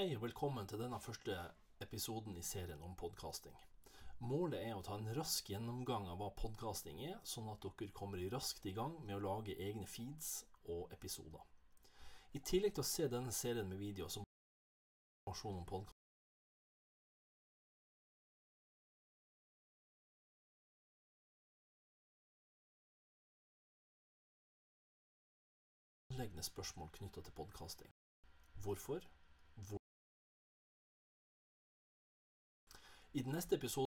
Hei og velkommen til denne første episoden i serien om podkasting. Målet er å ta en rask gjennomgang av hva podkasting er, sånn at dere kommer raskt i gang med å lage egne feeds og episoder. I tillegg til å se denne serien med videoer som informasjon om podkast grunnleggende spørsmål knytta til podkasting. Hvorfor? I den neste episoden